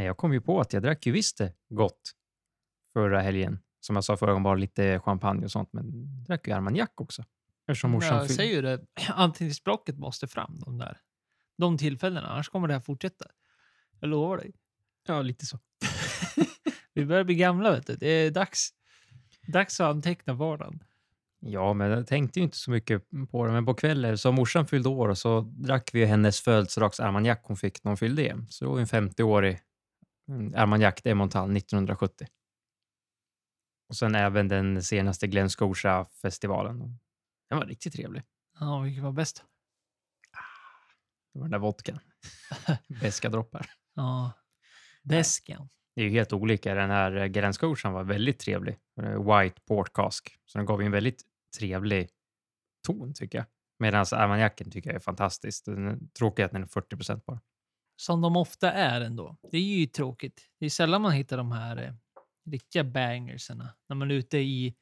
Nej, jag kom ju på att jag drack ju visst det gott förra helgen. Som jag sa förra gången, bara lite champagne och sånt, men drack ju Armagnac också. Eftersom morsan Jag fyllde- säger ju det, anteckningsblocket måste fram de där de tillfällena, annars kommer det här fortsätta. Jag lovar dig. Ja, lite så. Vi börjar bli gamla, vet du. Det är dags, dags att anteckna vardagen. Ja, men jag tänkte ju inte så mycket på det. Men på kvällen, så morsan fyllde år och så drack vi hennes födelsedags Armagnac hon fick när hon fyllde det. Så det var en 50-årig mm, Armagnac de Montal 1970. Och sen även den senaste Glen Scotia-festivalen. Den var riktigt trevlig. Ja, vilket var bäst? Det var den där vodkan. Beska droppar. Ja, Beskan. Det är ju helt olika. Den här eh, Glen Scotian var väldigt trevlig. White Port Cask. Så den gav ju en väldigt trevlig ton tycker jag. Medan Armagnacen tycker jag är fantastisk. Den är tråkig att den är 40 procent bara. Som de ofta är ändå. Det är ju tråkigt. Det är sällan man hittar de här eh, riktiga bangerserna. När man är ute i,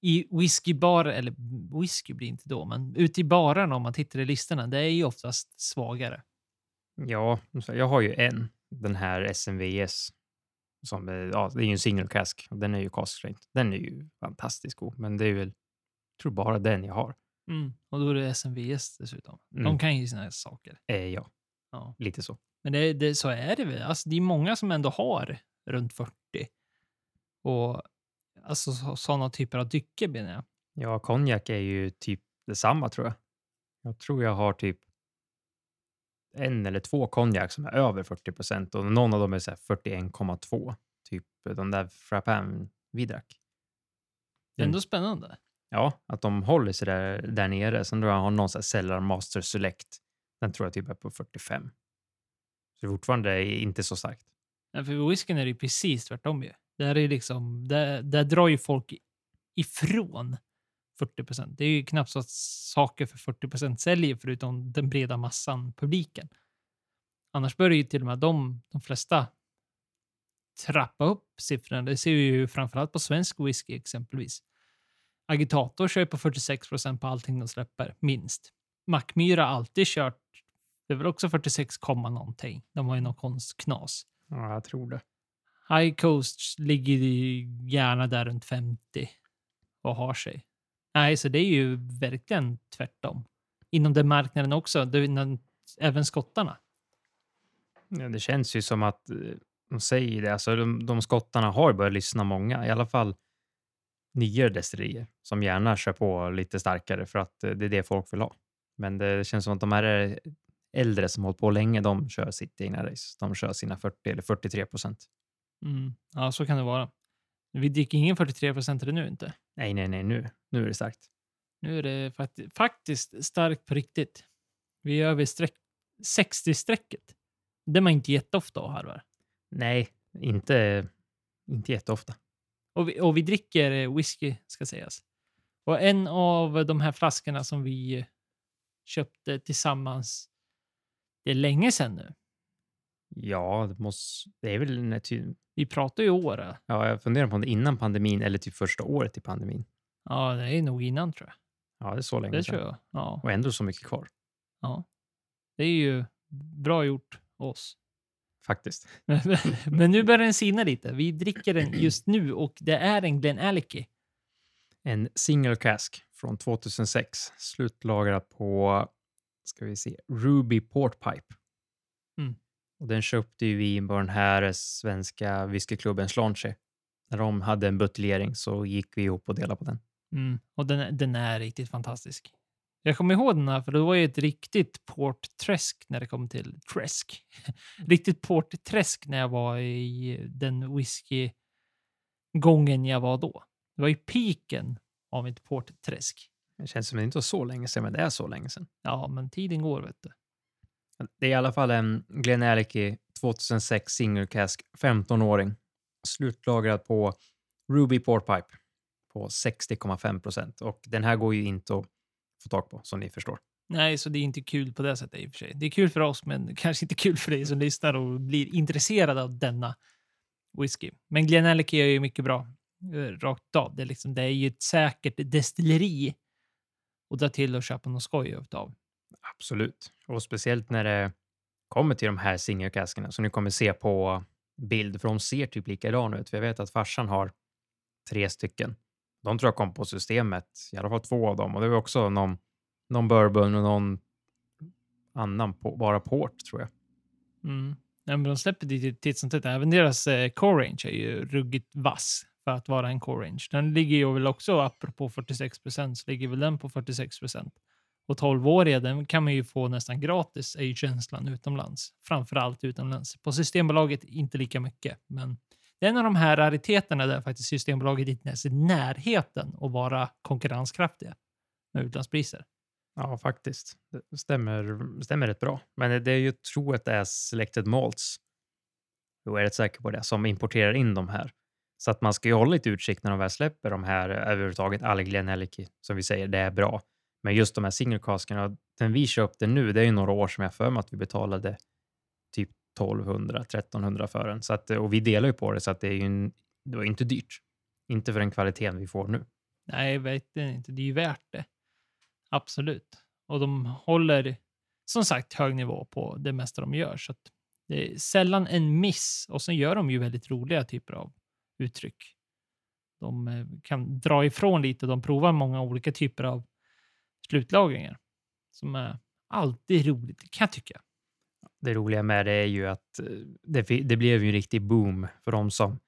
i whiskybarer, eller whisky blir inte då, men ute i barerna om man tittar i listorna. Det är ju oftast svagare. Ja, jag har ju en. Den här SMVS. Som, är- ja, det är ju en single cask. och Den är ju cask. Den är ju fantastiskt god. Men det är väl, jag tror bara den jag har. Mm. Och då är det SMVS dessutom. De Mm. kan ju sina saker. Eh, ja, Ja. lite så. Men det, det, så är det väl. Alltså, det är många som ändå har runt 40. Och alltså sådana typer av drycker menar jag. Ja, konjak är ju typ detsamma tror jag. Jag tror jag har typ en eller två konjak som är över 40 procent och någon av dem är så här 41,2. Typ de där Frappin vi drack. Mm. Ändå spännande. Ja, att de håller sig där, där nere. Sen tror jag har någon så här Cellar Master Select. Den tror jag typ är på 45. Så det är fortfarande inte så starkt. Ja, för whiskyn är det ju precis tvärtom ju. Där, är liksom, där, där drar ju folk ifrån 40 procent. Det är ju knappt så att saker för 40 procent säljer förutom den breda massan, publiken. Annars börjar ju till och med de, de flesta trappa upp siffrorna. Det ser vi ju framförallt på svensk whisky exempelvis. Agitator kör ju på 46 procent på allting de släpper, minst. Mackmyra har alltid kört, det är väl också 46, komma någonting. De har ju någon konstknas. Ja, jag tror det. High Coast ligger ju gärna där runt 50 och har sig. Nej, så det är ju verkligen tvärtom. Inom den marknaden också, det, är även skottarna. Ja, det känns ju som att eh, de säger det. Alltså, de, de skottarna har börjat lyssna många, i alla fall nyare destillerier som gärna kör på lite starkare för att eh, det är det folk vill ha. Men det känns som att de här äldre som hållit på länge, de kör sitt egna race. De kör sina 40 eller 43 procent. Mm. Ja, så kan det vara. Vi dricker ingen 43 procent nu inte. Nej, nej, nej, nu, nu är det starkt. Nu är det fakti- faktiskt starkt på riktigt. Vi är över streck 60-strecket. Det är man inte jätteofta och harvar. Nej, inte, inte jätteofta. Och vi, och vi dricker eh, whisky, ska sägas. Och en av de här flaskorna som vi köpte tillsammans, det är länge sedan nu. Ja, det, måste, det är väl... när ty- Vi pratar ju år. Ja, jag funderar på om det är innan pandemin eller typ första året i pandemin. Ja, det är nog innan tror jag. Ja, det är så länge Det sedan. tror jag. Ja, Och ändå så mycket kvar, ja. Det är ju bra gjort oss. faktiskt. Men, men nu börjar den sina lite. Vi dricker den just nu och det är en Glenallachie. En single cask från 2006, slutlagrad på, ska vi se, Ruby Port Pipe. Mm. Och den köpte ju vi på den här svenska whiskyklubben Slanche. När de hade en buteljering så gick vi ihop och delade på den. Mm. Och den, den är riktigt fantastisk. Jag kommer ihåg den här, för det var ju ett riktigt portträsk när det kom till träsk. riktigt portträsk när jag var i den whisky-gången jag var då. Det var ju piken av ett portträsk. Det känns som det inte var så länge sedan, men det är så länge sedan. Ja, men tiden går, vet du. Det är i alla fall en Glenallachie 2006 single cask, 15-åring. Slutlagrad på Ruby Port Pipe på 60,5 procent. Och den här går ju inte att få tag på, som ni förstår. Nej, så det är inte kul på det sättet i och för sig. Det är kul för oss, men kanske inte kul för dig som lyssnar och blir intresserad av denna whisky. Men Glenallachie är ju mycket bra eh, rakt av. Det är, liksom, det är ju ett säkert destilleri att dra till och köpa någon skoj utav. Absolut. Och speciellt när det kommer till de här singelkaskerna som ni kommer se på bild, för de ser typ likadana ut. För jag vet att farsan har tre stycken. De tror jag kom på systemet, i alla fall två av dem. Och det var också någon, någon bourbon och någon annan, på, bara port tror jag. Mm. Ja, men de släpper det titt som tätt. Även deras eh, core range är ju ruggigt vass för att vara en core range. Den ligger ju väl också, apropå 46 procent, så ligger väl den på 46 procent. Och 12-åriga, den kan man ju få nästan gratis, är ju känslan utomlands. Framförallt utomlands. På Systembolaget inte lika mycket, men det är en av de här rariteterna där faktiskt Systembolaget inte ens är i närheten att vara konkurrenskraftiga med utlandspriser. Ja, faktiskt. Det stämmer, stämmer rätt bra. Men det är ju, tror att det är Selected Malts. Jag är rätt säker på det, som importerar in de här. Så att man ska ju hålla lite utkik när de väl släpper de här överhuvudtaget. All Glenelliky, som vi säger, det är bra. Men just de här singelkaskarna, den vi köpte nu, det är ju några år som jag för mig att vi betalade typ 1200, 1300 för den. Så att, och vi delar ju på det, så att det är ju en, det var inte dyrt. Inte för den kvaliteten vi får nu. Nej, verkligen inte. Det är ju värt det. Absolut. Och de håller som sagt hög nivå på det mesta de gör. Så att det är sällan en miss. Och sen gör de ju väldigt roliga typer av uttryck. De eh, kan dra ifrån lite. De provar många olika typer av slutlagringar som är alltid roligt, kan jag tycka. Det roliga med det är ju att eh, det, det blev ju en riktig boom för de som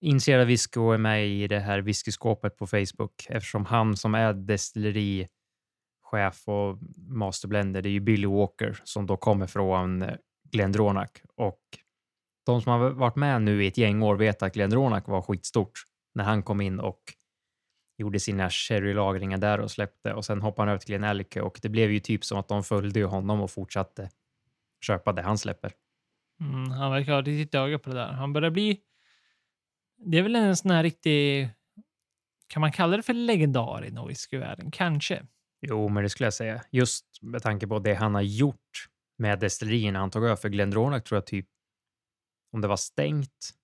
initierar whisky och är med i det här whiskyskåpet på Facebook eftersom han som är destillerichef och masterblender, det är ju Billy Walker som då kommer från eh, Glendronach och de som har varit med nu i ett gäng år vet att Glendronach var skitstort när han kom in och gjorde sina sherrylagringar där och släppte och sen hoppade han över till Glenellica och det blev ju typ som att de följde honom och fortsatte köpa det han släpper. Mm, han verkar ha riktigt öga på det där. Han börjar bli... Det är väl en sån här riktig... Kan man kalla det för legendar i whiskyvärlden? Kanske. Jo, men det skulle jag säga. Just med tanke på det han har gjort med destillerierna han tog över. För Glendronach tror jag typ om det var stängt.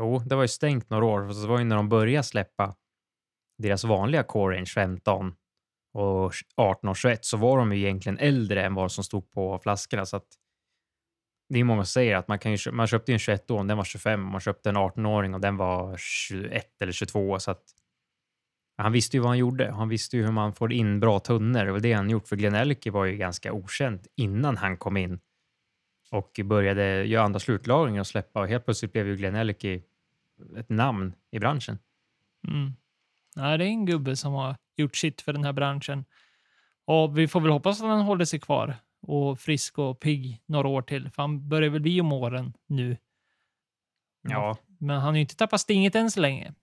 Jo, det var ju stängt några år. Så det var ju när de började släppa deras vanliga core range 15 och 18 och 21 så var de ju egentligen äldre än vad som stod på flaskorna. Så att det är många som säger att man, kan ju, man köpte en 21-åring, den var 25 och man köpte en 18-åring och den var 21 eller 22. Så att han visste ju vad han gjorde. Han visste ju hur man får in bra tunnor och det han gjort. För Glenn Elke var ju ganska okänd innan han kom in och började göra andra slutlagringar och släppa och helt plötsligt blev ju Glenn Elke ett namn i branschen. Mm. Nej, det är en gubbe som har gjort sitt för den här branschen. Och vi får väl hoppas att han håller sig kvar och frisk och pigg några år till. För han börjar väl bli om åren nu. Ja. Men han har ju inte tappat stinget än så länge.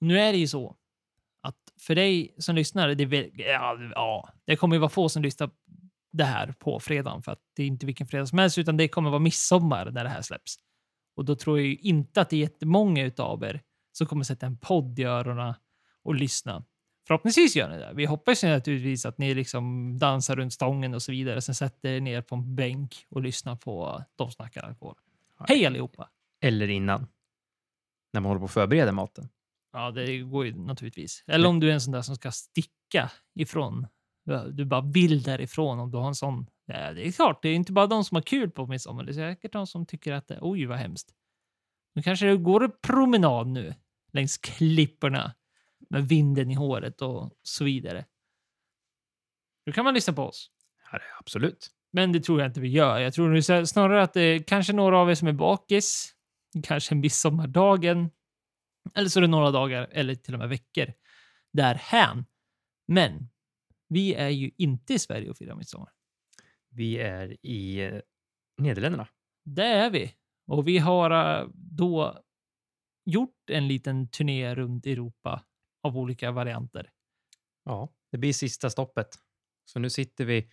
Nu är det ju så att för dig som lyssnar, det, ja, ja, det kommer ju vara få som lyssnar det här på fredagen för att det är inte vilken fredag som helst, utan det kommer vara midsommar när det här släpps. Och då tror jag ju inte att det är jättemånga utav er som kommer sätta en podd i öronen och lyssna. Förhoppningsvis gör ni det. Vi hoppas ju naturligtvis att ni liksom dansar runt stången och så vidare. Sen sätter er ner på en bänk och lyssnar på De snackar alkohol. Hej allihopa! Eller innan. När man håller på att förbereda maten. Ja, det går ju naturligtvis. Eller om du är en sån där som ska sticka ifrån. Du bara vill därifrån om du har en sån. det är klart, det är inte bara de som har kul på midsommar. Det är säkert de som tycker att det, oj vad hemskt. Nu kanske det går promenad nu längs klipporna med vinden i håret och så vidare. Då kan man lyssna på oss. Ja, absolut. Men det tror jag inte vi gör. Jag tror snarare att det är kanske några av er som är bakis, kanske midsommardagen, eller så är det några dagar eller till och med veckor därhän. Men vi är ju inte i Sverige och firar midsommar. Vi är i eh, Nederländerna. Det är vi. Och vi har eh, då gjort en liten turné runt Europa av olika varianter. Ja, det blir sista stoppet. Så nu sitter vi,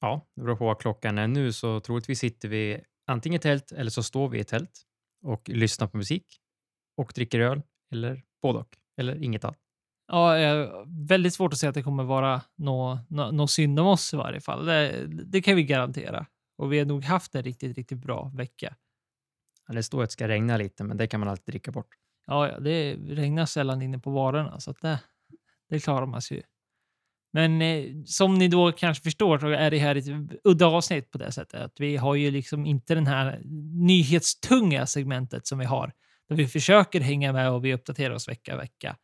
ja, det beror på vad klockan är nu, så troligtvis sitter vi antingen i tält eller så står vi i tält och lyssnar på musik och dricker öl eller både och, eller inget annat. Ja, väldigt svårt att säga att det kommer vara något nå, nå synd om oss i varje fall. Det, det, kan vi garantera. Och vi har nog haft en riktigt, riktigt bra vecka. Ja, det står att det ska regna lite, men det kan man alltid dricka bort. Ja, ja det regnar sällan inne på varorna, så att det, det klarar man sig ju. Men eh, som ni då kanske förstår så är det här ett udda avsnitt på det sättet att vi har ju liksom inte den här nyhetstunga segmentet som vi har. Där vi försöker hänga med och vi uppdaterar oss vecka vecka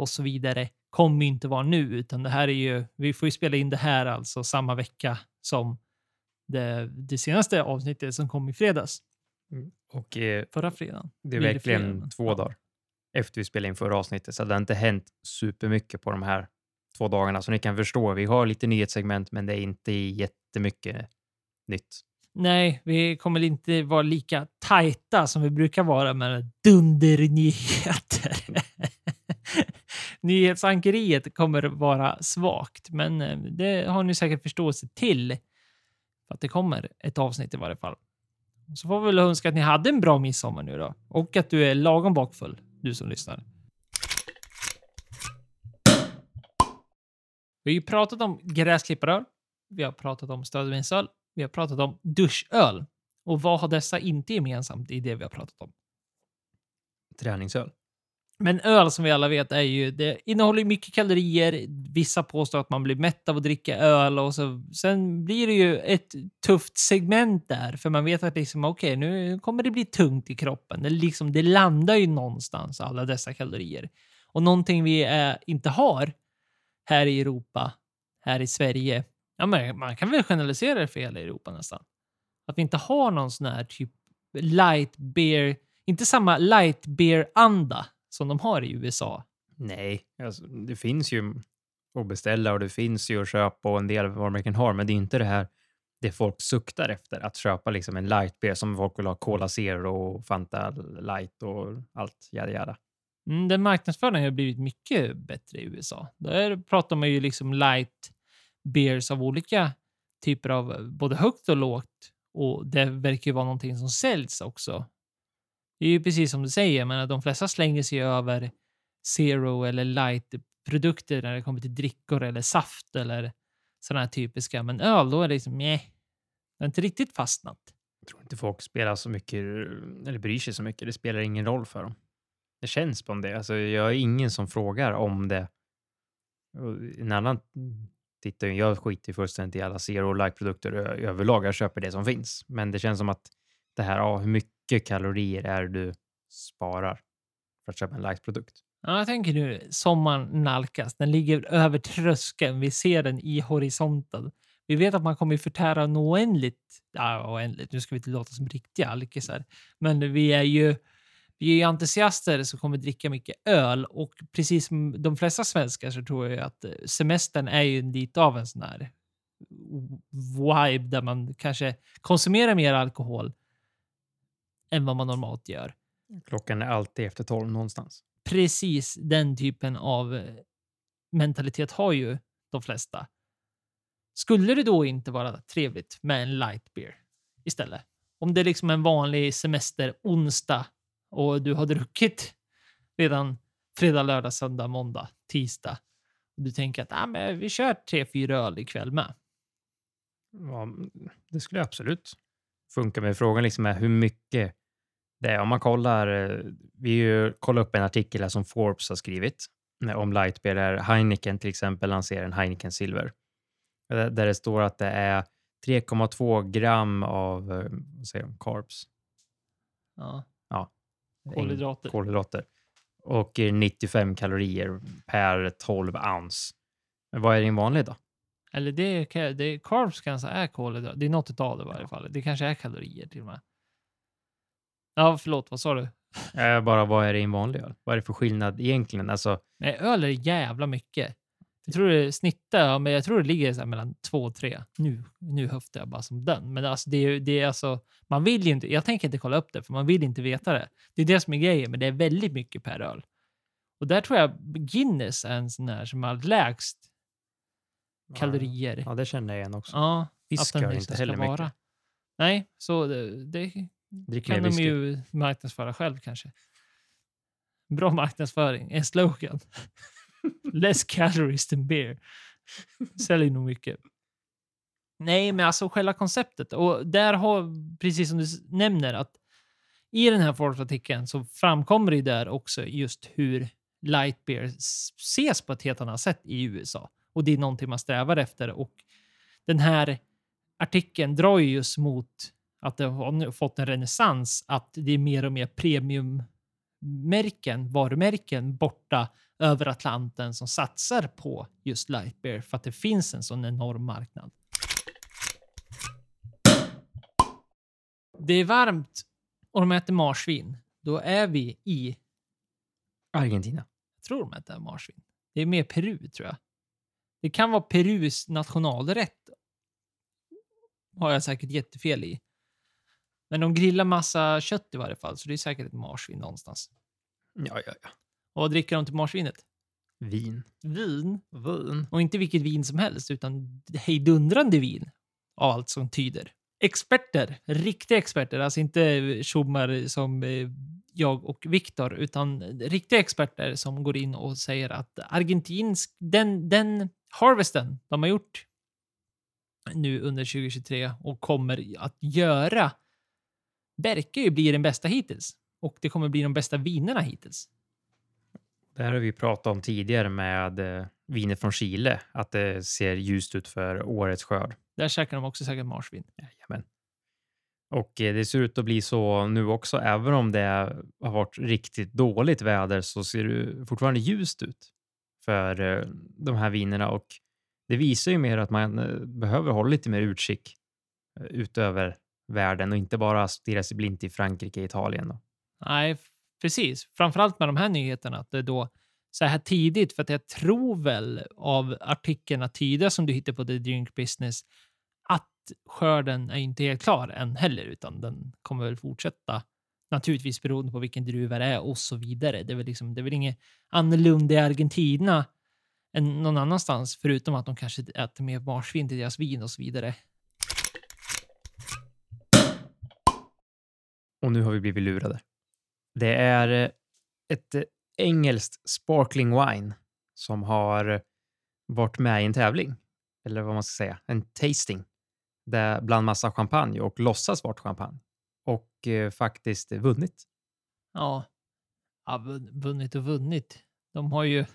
och så vidare. Kommer inte vara nu, utan det här är ju, vi får ju spela in det här alltså samma vecka som det, det senaste avsnittet som kom i fredags. Och eh, Förra fredagen. det är verkligen fredag, men- två dagar efter vi spelade in förra avsnittet, så det har inte hänt supermycket på de här två dagarna. Så ni kan förstå, vi har lite nyhetssegment, men det är inte jättemycket nytt. Nej, vi kommer inte vara lika tajta som vi brukar vara med dundernyheter. Nyhetsankeriet kommer vara svagt, men eh, det har ni säkert förståelse till. För att det kommer ett avsnitt i varje fall. Så får vi väl önska att ni hade en bra midsommar nu då. Och att du är lagom bakfull, du som lyssnar. Vi har ju pratat om gräsklipparöl. Vi har pratat om stödvinsöl. Vi har pratat om duschöl. Och vad har dessa inte gemensamt i det vi har pratat om? Träningsöl. Men öl som vi alla vet är ju, det innehåller ju mycket kalorier. Vissa påstår att man blir mätt av att dricka öl och så, sen blir det ju ett tufft segment där för man vet att liksom okay, nu kommer det bli tungt i kroppen. Det, liksom, det landar ju någonstans alla dessa kalorier. Och någonting vi är, inte har här i Europa, här i Sverige. Ja, men man kan väl generalisera det för hela Europa nästan. Att vi inte har någon sån här typ light beer, inte samma light beer-anda som de har i USA. Nej, alltså, det finns ju att beställa och det finns ju att köpa och en del varumärken har, men det är inte det här det folk suktar efter, att köpa liksom en light beer som folk vill ha Cola Zero och Fanta Light och allt jada jada. Mm, den marknadsföringen har blivit mycket bättre i USA. Där pratar man ju liksom light beers av olika typer av både högt och lågt. Och det verkar ju vara någonting som säljs också. Det är ju precis som du säger, men de flesta slänger sig över zero eller light-produkter när det kommer till drickor eller saft eller sådana här typiska. Men öl, då är det liksom nej. Det har inte riktigt fastnat. Jag tror inte folk spelar så mycket eller bryr sig så mycket. Det spelar ingen roll för dem. Det känns som det. Alltså, jag är ingen som frågar om det. En annan tittar ju, jag skiter fullständigt i alla zero like-produkter överlag. Jag köper det som finns. Men det känns som att det här, ja, hur mycket mycket kalorier är det du sparar för att köpa en light-produkt? Ja, jag tänker nu sommaren nalkas. Den ligger över tröskeln. Vi ser den i horisonten. Vi vet att man kommer förtära en oändligt. Ja, oändligt. Nu ska vi inte låta som riktiga alkisar. Men vi är ju vi är entusiaster som kommer dricka mycket öl och precis som de flesta svenskar så tror jag att eh, semestern är ju lite av en sån här vibe där man kanske konsumerar mer alkohol än vad man normalt gör Klockan är alltid efter tolv någonstans. precis den typen av eh, mentalitet har ju de flesta. Skulle det då inte vara trevligt med en light beer istället? Om det är liksom en vanlig semester onsdag och du har druckit redan fredag, lördag, söndag, måndag, tisdag. Och du tänker att ah, men vi kör tre, fyra öl ikväll med. Ja, det skulle absolut funka. Men frågan liksom är hur mycket det är. Om man kollar, eh, vi ju kollar upp en artikel här som Forbes har skrivit eh, om light beer där Heineken till exempel lanserar en Heineken Silver. Där där det står att det är 3,2 gram av eh, vad säger de, carbs, Ja. Ja. Kolhydrater. kolhydrater och eh, 95 kalorier per 12 ounce. Men vad är din vanlig då? Eller det, kan- det carbs kanske är kolhydrater. Det är något av det i varje fall. Det kanske är kalorier till och med. Ja, förlåt, vad sa du? Eh, Bara vad är din vanlig öl? Vad är det för skillnad egentligen? Alltså, Nej, öl är jävla mycket. Jag tror det snittar, ja, men jag tror det ligger så mellan två och tre. Nu, nu höftar jag bara som den. Men alltså, det är, det är alltså, man vill ju inte, jag tänker inte kolla upp det, för man vill inte veta det. Det är det som är grejen, men det är väldigt mycket per öl. Och där tror jag Guinness är en sån här som har lägst kalorier. Ja, det känner jag igen också. Ja, Fisk gör liksom inte heller mycket. vara. Nej, så det, det Drick kan de ju marknadsföra själv kanske. Bra marknadsföring, en slogan. Less calories than beer. Säljer nog mycket. Nej, men alltså själva konceptet. Och där har, precis som du nämner, att i den här Forbes-artikeln så framkommer det där också just hur light beer ses på ett helt annat sätt i USA. Och det är någonting man strävar efter. Och den här artikeln drar ju just mot att det har fått en renässans, att det är mer och mer premiummärken, varumärken borta över Atlanten som satsar på just light beer för att det finns en sån enorm marknad. Det är varmt och de äter marsvin. Då är vi i, Argentina. jag tror de äter marsvin. Det är mer Peru tror jag. Det kan vara Perus nationalrätt. Har jag säkert jättefel i. Men de grillar massa kött i varje fall, så det är säkert ett marsvin någonstans. Ja, ja, ja. Och vad dricker de till marsvinet? Vin. Vin. Vin. Och inte vilket vin som helst, utan hejdundrande vin. Av allt som tyder. Experter, riktiga experter, alltså inte tjommar som eh, jag och Viktor, utan riktiga experter som går in och säger att argentinsk, den, den harvesten de har gjort nu under 2023 och kommer att göra verkar ju bli den bästa hittills. Och det kommer bli de bästa vinerna hittills. Det här har vi pratat om tidigare med eh, viner från Chile, att det ser ljust ut för årets skörd. Där käkar de också säkert marsvin. Jajamän. Och eh, det ser ut att bli så nu också, även om det har varit riktigt dåligt väder så ser det fortfarande ljust ut för eh, de här vinerna och det visar ju mer att man eh, behöver hålla lite mer utkik utöver världen och inte bara stirra sig blint i Frankrike, och Italien. Då. Nej, precis. Framförallt med de här nyheterna, att det är då så här tidigt, för att jag tror väl av artikeln att tyda som du hittar på The Drink Business att skörden är inte helt klar än heller, utan den kommer väl fortsätta. Naturligtvis beroende på vilken druva det är och så vidare. Det är väl, liksom, det är väl inget annorlunda i Argentina än någon annanstans, förutom att de kanske äter mer marsvin till deras vin och så vidare. Och nu har vi blivit lurade. Det är eh, ett eh, engelskt sparkling wine som har varit med i en tävling, eller vad man ska säga, en tasting, där bland massa champagne och låtsas vart champagne och eh, faktiskt vunnit. Ja, ja vun- vunnit och vunnit. De har ju...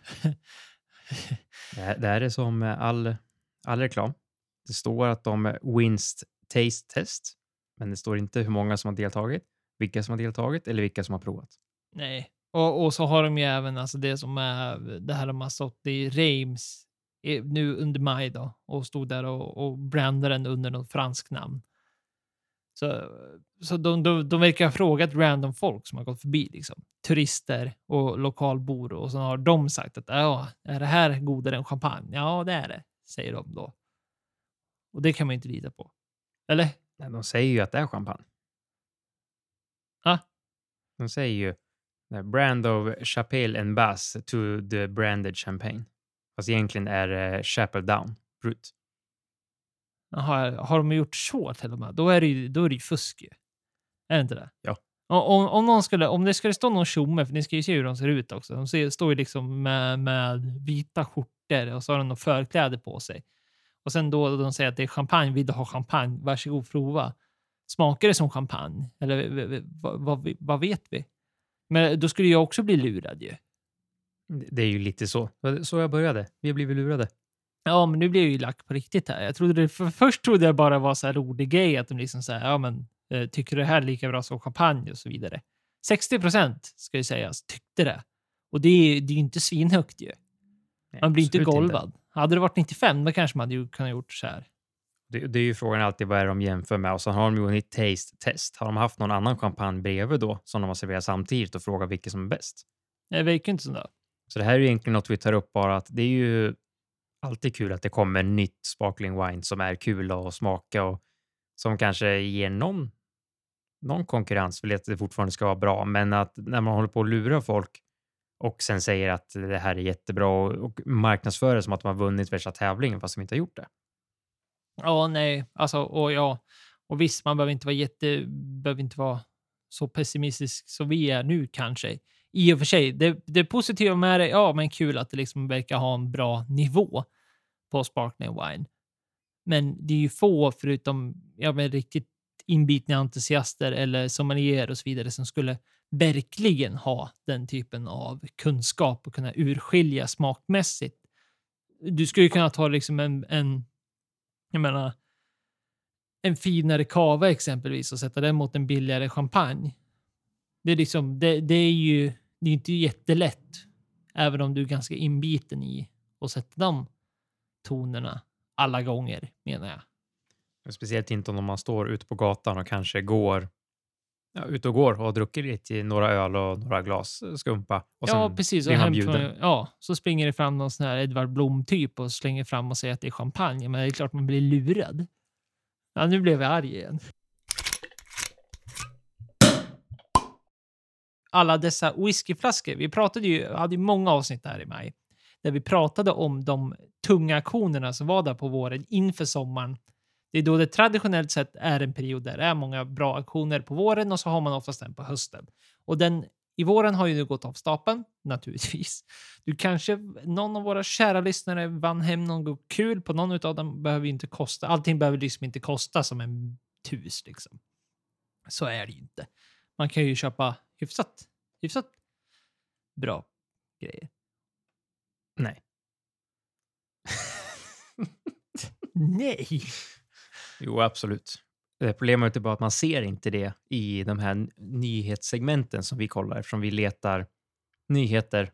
Det här, det här är som all, all reklam. Det står att de wins taste test, men det står inte hur många som har deltagit, vilka som har deltagit eller vilka som har provat. Nej. Och, och så har de ju även alltså det som är det här de har stått i Reims nu under maj då och stod där och, och brandade den under något franskt namn. Så, så de, de, de verkar ha frågat random folk som har gått förbi, liksom. turister och lokalbor och så har de sagt att ja, är det här godare än champagne? Ja, det är det, säger de då. Och det kan man ju inte lita på. Eller? Nej, de säger ju att det är champagne. Ja. De säger ju eh, brand of Chapelle and Bass to the branded champagne. Fast egentligen är det Chapel Down Brut. Jaha, har de gjort så till och med? Då är det ju, då är det ju fusk ju. Är det inte det? Ja. Om, om, någon skulle, om det skulle stå någon tjomme, för ni ska ju se hur de ser ut också. De ser, står ju liksom med, med vita skjortor och så har de några förkläder på sig. Och sen då de säger att det är champagne, vill du ha champagne? Varsågod prova. Smakar det som champagne? Eller vad, vad, vad vet vi? Men då skulle jag också bli lurad ju. Det är ju lite så. Så jag började. Vi har blivit lurade. Ja, men nu blir jag ju lack på riktigt här. Jag trodde det, för först trodde jag bara var så här rolig grej att de liksom så här, ja men eh, tycker det här är lika bra som champagne och så vidare. 60 procent ska ju sägas tyckte det. Och det är det är ju inte svinhögt ju. Nej, Man blir inte absolut golvad. Hade det varit 95 då kanske man hade kunnat gjort så här. Det, det är ju frågan alltid vad är de jämför med och så har de ju vunnit taste test. Har de haft någon annan champagne bredvid då som de har serverat samtidigt och frågat vilken som är bäst? Det verkar inte sådär. Så det här är ju egentligen något vi tar upp bara att det är ju alltid kul att det kommer nytt sparkling wine som är kul att smaka och som kanske ger någon, någon konkurrens. Vill att det fortfarande ska vara bra, men att när man håller på att lura folk och sen säger att det här är jättebra och, och marknadsför det som att de har vunnit värsta tävlingen fast de inte har gjort det. Ja, nej, alltså och ja, och visst, man behöver inte vara jätte, behöver inte vara så pessimistisk som vi är nu kanske. I och för sig, det, det positiva med det, ja, men kul att det liksom verkar ha en bra nivå på sparkling wine. Men det är ju få, förutom ja, men riktigt inbitna entusiaster eller sommelierer och så vidare, som skulle verkligen ha den typen av kunskap och kunna urskilja smakmässigt Du skulle ju kunna ta liksom en, en jag menar, en finare kava exempelvis och sätta den mot en billigare champagne. Det är liksom, det, det är ju det är inte jättelätt, även om du är ganska inbiten i att sätta de tonerna alla gånger, menar jag. Speciellt inte om man står ute på gatan och kanske går ja, ut och går och har druckit lite några öl och några glas skumpa. Och ja, precis. Och blir man bjuden. från, ja, så springer det fram någon sån här Edvard Blom-typ och slänger fram och säger att det är champagne. Men det är klart man blir lurad. Ja, nu blev jag arg igen. Alla dessa whiskyflaskor. Vi pratade ju, hade ju många avsnitt här i maj där vi pratade om de tunga auktionerna som var där på våren inför sommaren. Det är då det traditionellt sett är en period där det är många bra auktioner på våren och så har man oftast den på hösten. Och den i våren har ju nu gått av stapeln, naturligtvis. Du kanske, någon av våra kära lyssnare vann hem något kul på någon av dem. behöver inte kosta. Allting behöver liksom inte kosta som en tus liksom. Så är det ju inte. Man kan ju köpa hyfsat, hyfsat bra grejer. Nej. Nej! Jo, absolut. Eh, problemet är typ bara att man ser inte det i de här nyhetssegmenten som vi kollar eftersom vi letar nyheter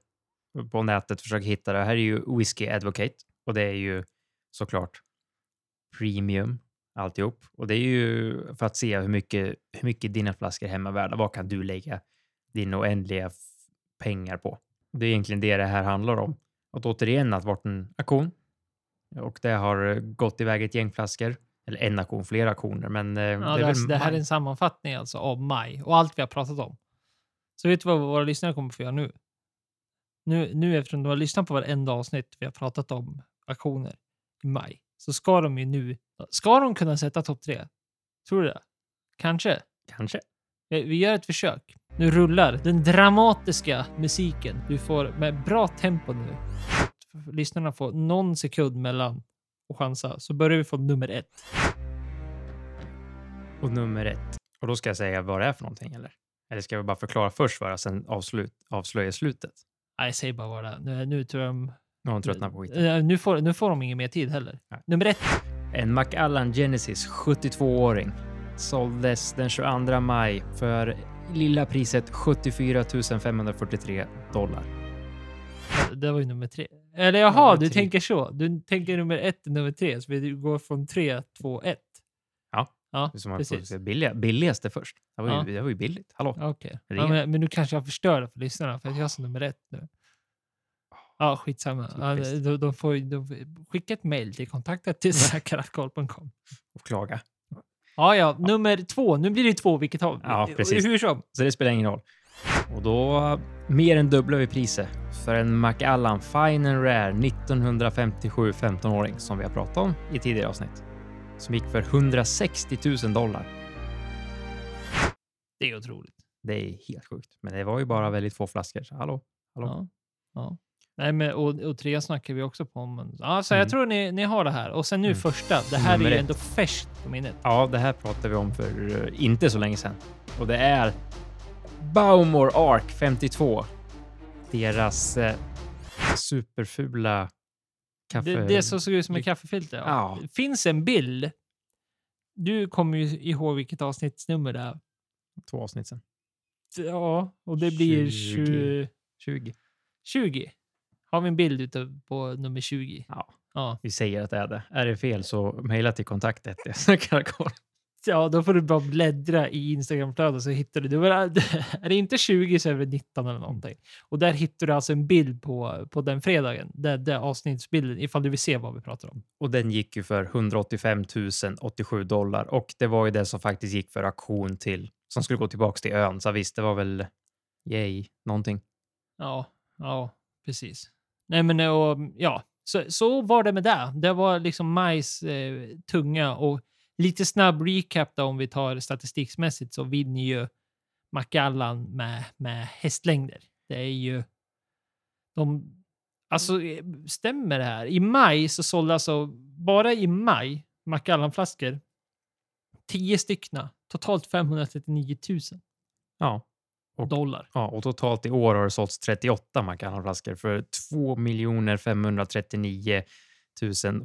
på nätet, försöker hitta det. Här är ju Whiskey Advocate och det är ju såklart premium alltihop. Och det är ju för att se hur mycket, hur mycket dina flaskor är hemma värda. Vad kan du lägga dina oändliga pengar på? Det är egentligen det det här handlar om. Att återigen att varit en auktion och det har gått iväg ett gäng flaskor. Eller en auktion, flera auktioner, men eh, Ja, det det, här, det här är en sammanfattning alltså av maj och allt vi har pratat om. Så vet du vad våra lyssnare kommer få göra nu? Nu, nu eftersom de har lyssnat på varenda avsnitt vi har pratat om aktioner i maj så ska de ju nu, ska de kunna sätta topp tre? Tror du det? Kanske. Kanske. Vi vi gör ett försök. Nu rullar den dramatiska musiken. Du får med bra tempo nu. Lyssnarna får någon sekund mellan och chansa. Så börjar vi från nummer ett. Och nummer ett. Och då ska jag säga vad det är för någonting, eller? Eller ska vi bara förklara först vad det sen avslut, avslöja slutet? Nej, säg bara vad det är. Nu, nu tror jag de... Nu har hon tröttnat på skiten. Nu får, nu får de ingen mer tid heller. Nej. Nummer ett. En Macallan Genesis 72-åring såldes den 22 maj för lilla priset 74 543 dollar. Det var ju nummer tre. Eller jaha, du tre. tänker så. Du tänker nummer ett till nummer tre. Så vi går från tre, två, ett. Ja. Ja, Som precis. billiga, billigaste först. Det var, ju, Ja. det var ju billigt. Hallå? Okej. Ja, men, men nu kanske jag förstör det för lyssnarna för att jag sa nummer ett nu. Ja, skitsamma. Ja, de, de får, ju- de skicka ett mejl till kontaktet till säkerhetkoll.com. Och klaga. Ja, ja, nummer två. Nu blir det två vilket har Ja, precis. Hur som. Så det spelar ingen roll. Och då mer än dubblar vi priset för en Macallan Fine and Rare 1957 15-åring som vi har pratat om i tidigare avsnitt. Som gick för 160 000 dollar. Det är otroligt. Det är helt sjukt. Men det var ju bara väldigt få flaskor. Så hallå? Hallå? Ja. ja. Nej, men, och, och tre snackar vi också på. Men, ja, så Mm. jag tror ni, ni har det här. Och sen nu Mm. första. Det här Nummer är ju ändå färskt på minnet. Ja, det här pratade vi om för eh, inte så länge sedan. Och det är Baumor Ark 52. Deras eh, superfula kaffe... Det, det som såg ut som ett kaffefilter. Ja. Ja. Det finns en bild. Du kommer ju ihåg vilket avsnittsnummer det är. Två avsnitt sedan. Ja, och det blir 20. 20. 20. 20. Har vi en bild ute på nummer 20? Ja. Ja. Vi säger att det är det. Är det fel så mejla till kontaktet. Jag. Ja, då får du bara bläddra i Instagramflödet så hittar du. Det var, är det inte 20 så är det 19 eller någonting. Och där hittar du alltså en bild på, på den fredagen. Där, där avsnittsbilden, ifall du vill se vad vi pratar om. Och den gick ju för 185 087 dollar och det var ju det som faktiskt gick för auktion till som skulle gå tillbaks till ön. Så visst, det var väl yay, någonting. Ja, ja, precis. Nej, men och, ja, så, så var det med det. Det var liksom majs eh, tunga och lite snabb recap då om vi tar statistiksmässigt så vinner ju Macallan med, med hästlängder. Det är ju de Alltså, eh, stämmer det här? I maj så sålde alltså, bara i maj, Macallan-flaskor, 10 styckna, totalt 539 000. Ja, Och- dollar. Ja, och totalt i år har det sålts 38 Macallan-flaskor för 2 539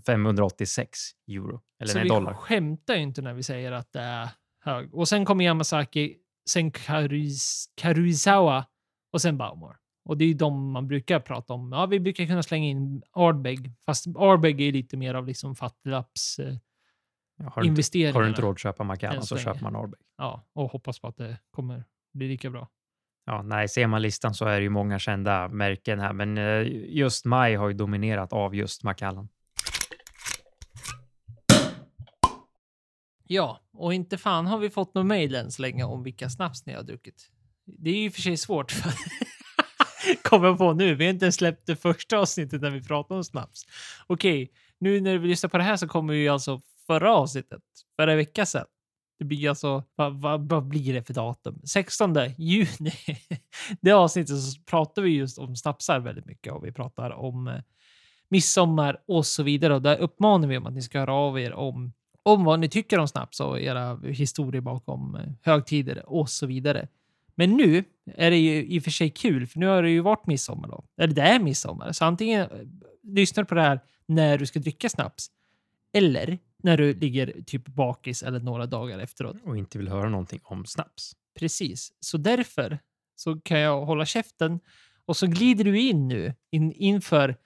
586 euro. Eller Så nej, vi dollar. skämtar ju inte när vi säger att det är hög. Och sen kommer Yamasaki, sen Karus, Karuizawa och sen Baumor. Och det är ju de man brukar prata om. Ja, vi brukar kunna slänga in Ardbeg, fast Ardbeg är lite mer av liksom fattiglaps eh, Ja, har, du inte, investeringar. har du inte råd att köpa Macallan Än så köper man Ardbeg. Ja, och hoppas på att det kommer bli lika bra. Ja, nej, ser man listan så är det ju många kända märken här, men eh, just maj har ju dominerat av just Macallan. Ja, och inte fan har vi fått någon mejl än så länge om vilka snaps ni har druckit. Det är ju i och för sig svårt. För Kommer jag på nu. Vi har inte ens släppt det första avsnittet när vi pratar om snaps. Okej, nu när vi lyssnar på det här så kommer ju alltså förra avsnittet, förra vecka sedan. Det blir alltså, vad, vad, vad blir det för datum? 16 juni. Det avsnittet så pratar vi just om snapsar väldigt mycket och vi pratar om eh, midsommar och så vidare. Och där uppmanar vi om att ni ska höra av er om, om vad ni tycker om snaps och era historier bakom eh, högtider och så vidare. Men nu är det ju i och för sig kul, för nu har det ju varit midsommar då. Eller det är midsommar, så antingen eh, lyssnar du på det här när du ska dricka snaps eller när du ligger typ bakis eller några dagar efteråt. Och inte vill höra någonting om snaps. Precis, så därför så kan jag hålla käften och så glider du in nu in, inför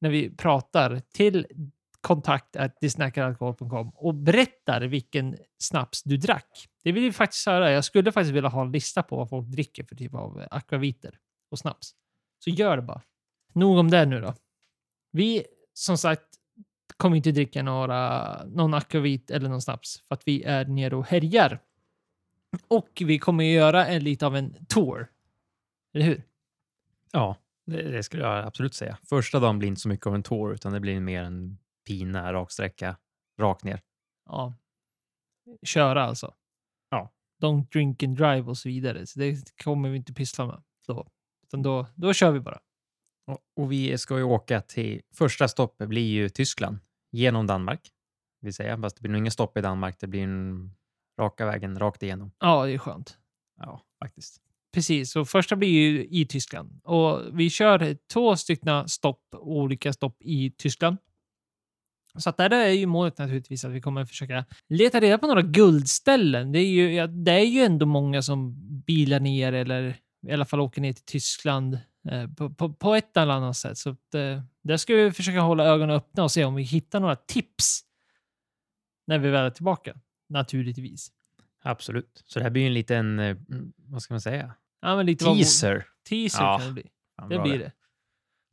när vi pratar till kontakt disnackeralkohol.com och berättar vilken snaps du drack. Det vill vi faktiskt höra. Jag skulle faktiskt vilja ha en lista på vad folk dricker för typ av eh, akvaviter och snaps. Så gör det bara. Nog om det nu då. Vi, som sagt, kommer inte dricka några, någon akvavit eller någon snaps för att vi är nere och härjar. Och vi kommer göra en, lite av en tour. Eller hur? Ja, det, det skulle jag absolut säga. Första dagen blir inte så mycket av en tour utan det blir mer en pina, raksträcka, rakt ner. Ja. Köra alltså. Ja. Don't drink and drive och så vidare. Så det kommer vi inte pyssla med då. Utan då, då kör vi bara. Och, och vi ska ju åka till... Första stoppet blir ju Tyskland, genom Danmark. Vill säga, fast det blir nog ingen stopp i Danmark. Det blir en raka vägen rakt igenom. Ja, det är skönt. Ja, faktiskt. Precis, så första blir ju i Tyskland. Och vi kör två stycken stopp, olika stopp i Tyskland. Så där är ju målet naturligtvis att vi kommer försöka leta reda på några guldställen. Det är ju, ja, det är ju ändå många som bilar ner eller i alla fall åker ner till Tyskland eh, på, på, på ett eller annat sätt. Så att, eh, där ska vi försöka hålla ögonen öppna och se om vi hittar några tips när vi väl är tillbaka. Naturligtvis. Absolut. Så det här blir ju en liten, eh, mm, vad ska man säga, Ja, men lite teaser. Teaser Ja, kan det bli. Det blir det.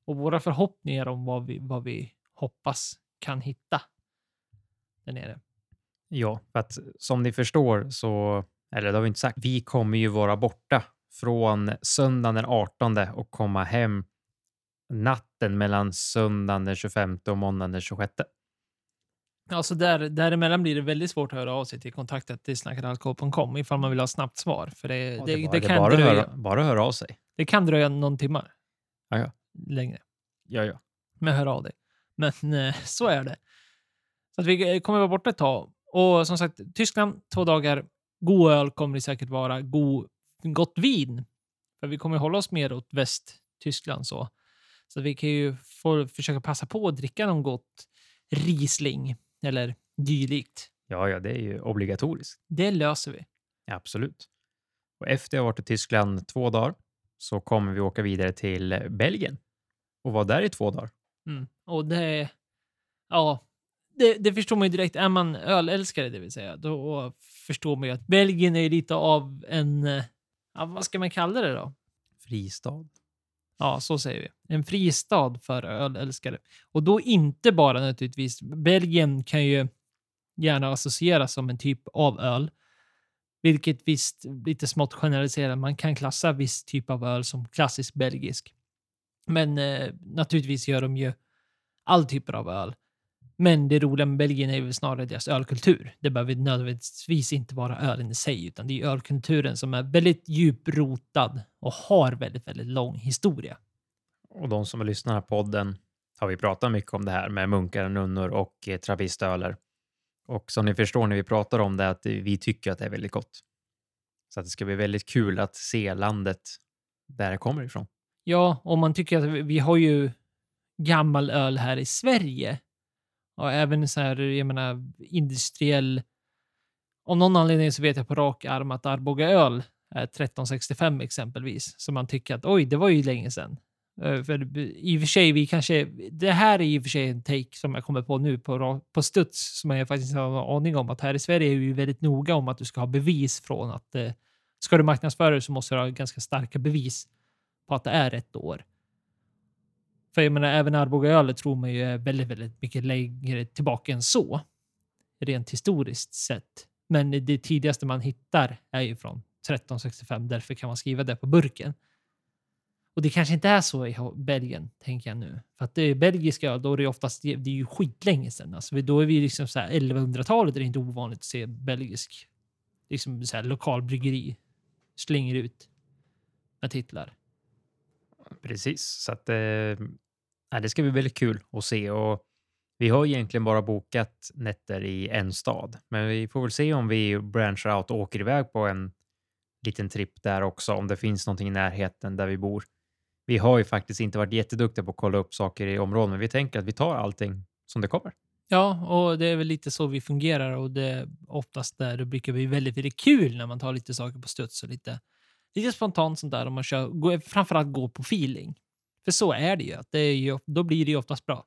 Och våra förhoppningar om vad vi, vad vi hoppas kan hitta där nere. Ja, för att som ni förstår så, eller det har vi inte sagt, vi kommer ju vara borta från söndagen den 18 och komma hem natten mellan söndagen den 25 och måndagen den 26. Alltså där, däremellan blir det väldigt svårt att höra av sig till kontaktet till snackatalkohol.com ifall man vill ha snabbt svar. För det, Ja, det, det, bara, det kan bara, dröja, höra, bara höra av sig. det kan dröja någon timmar Ja, ja. längre Ja, ja. med att höra av dig. Men eh, så är det. Så att vi kommer vara borta ett tag. Och som sagt, Tyskland, två dagar. God öl kommer det säkert vara. God, gott vin. För vi kommer hålla oss mer åt Västtyskland så. Så vi kan ju få försöka passa på att dricka någon gott Riesling eller dylikt. Ja, ja, det är ju obligatoriskt. Det löser vi. Ja, absolut. Och efter jag varit i Tyskland två dagar så kommer vi åka vidare till Belgien och vara där i två dagar. Mm. Och det... Ja, det, det förstår man ju direkt. Är man ölälskare, det vill säga, då förstår man ju att Belgien är lite av en... eh, Ja, vad ska man kalla det då? Fristad. Ja, så säger vi. En fristad för ölälskare. Och då inte bara naturligtvis. Belgien kan ju gärna associeras som en typ av öl. Vilket visst, lite smått generaliserat, man kan klassa viss typ av öl som klassisk belgisk. Men eh, naturligtvis gör de ju all typer av öl. Men det roliga med Belgien är ju snarare deras ölkultur. Det behöver nödvändigtvis inte vara ölen i sig, utan det är ölkulturen som är väldigt djuprotad och har väldigt, väldigt lång historia. Och de som har lyssnat på podden har vi pratat mycket om det här med munkar, nunnor och eh, trappistöler. Och som ni förstår när vi pratar om det att vi tycker att det är väldigt gott. Så att det ska bli väldigt kul att se landet där det kommer ifrån. Ja, om man tycker att vi, har ju gammal öl här i Sverige. Och även så här, jag menar, industriell... Av någon anledning så vet jag på rak arm att Arboga öl är 1365 exempelvis. Så man tycker att oj, det var ju länge sedan. Eh, för i och för sig, vi kanske... Det här är i och för sig en take som jag kommer på nu på, på studs som jag faktiskt inte har någon aning om. Att här i Sverige är vi ju väldigt noga om att du ska ha bevis från att eh, ska du marknadsföra dig så måste du ha ganska starka bevis på att det är ett år. För jag menar, även Arbogaölet tror man ju är väldigt, väldigt mycket längre tillbaka än så. Rent historiskt sett. Men det tidigaste man hittar är ju från 1365. Därför kan man skriva det på burken. Och det kanske inte är så i Belgien, tänker jag nu. För att det är belgiska öl, då är det oftast, det är ju skitlänge sedan. Alltså, då är vi liksom så här 1100-talet är det inte ovanligt att se belgisk, liksom så här lokal bryggeri slänger ut med titlar. Precis, så att eh, det ska bli väldigt kul att se. Och vi har egentligen bara bokat nätter i en stad, men vi får väl se om vi branchar out och åker iväg på en liten tripp där också, om det finns någonting i närheten där vi bor. Vi har ju faktiskt inte varit jätteduktiga på att kolla upp saker i områden, men vi tänker att vi tar allting som det kommer. Ja, och det är väl lite så vi fungerar och det är oftast där det brukar bli väldigt, väldigt kul när man tar lite saker på studs och lite, lite spontant sånt där. Om man kör, framförallt gå på feeling. För så är det ju. Det är ju då blir det ju oftast bra.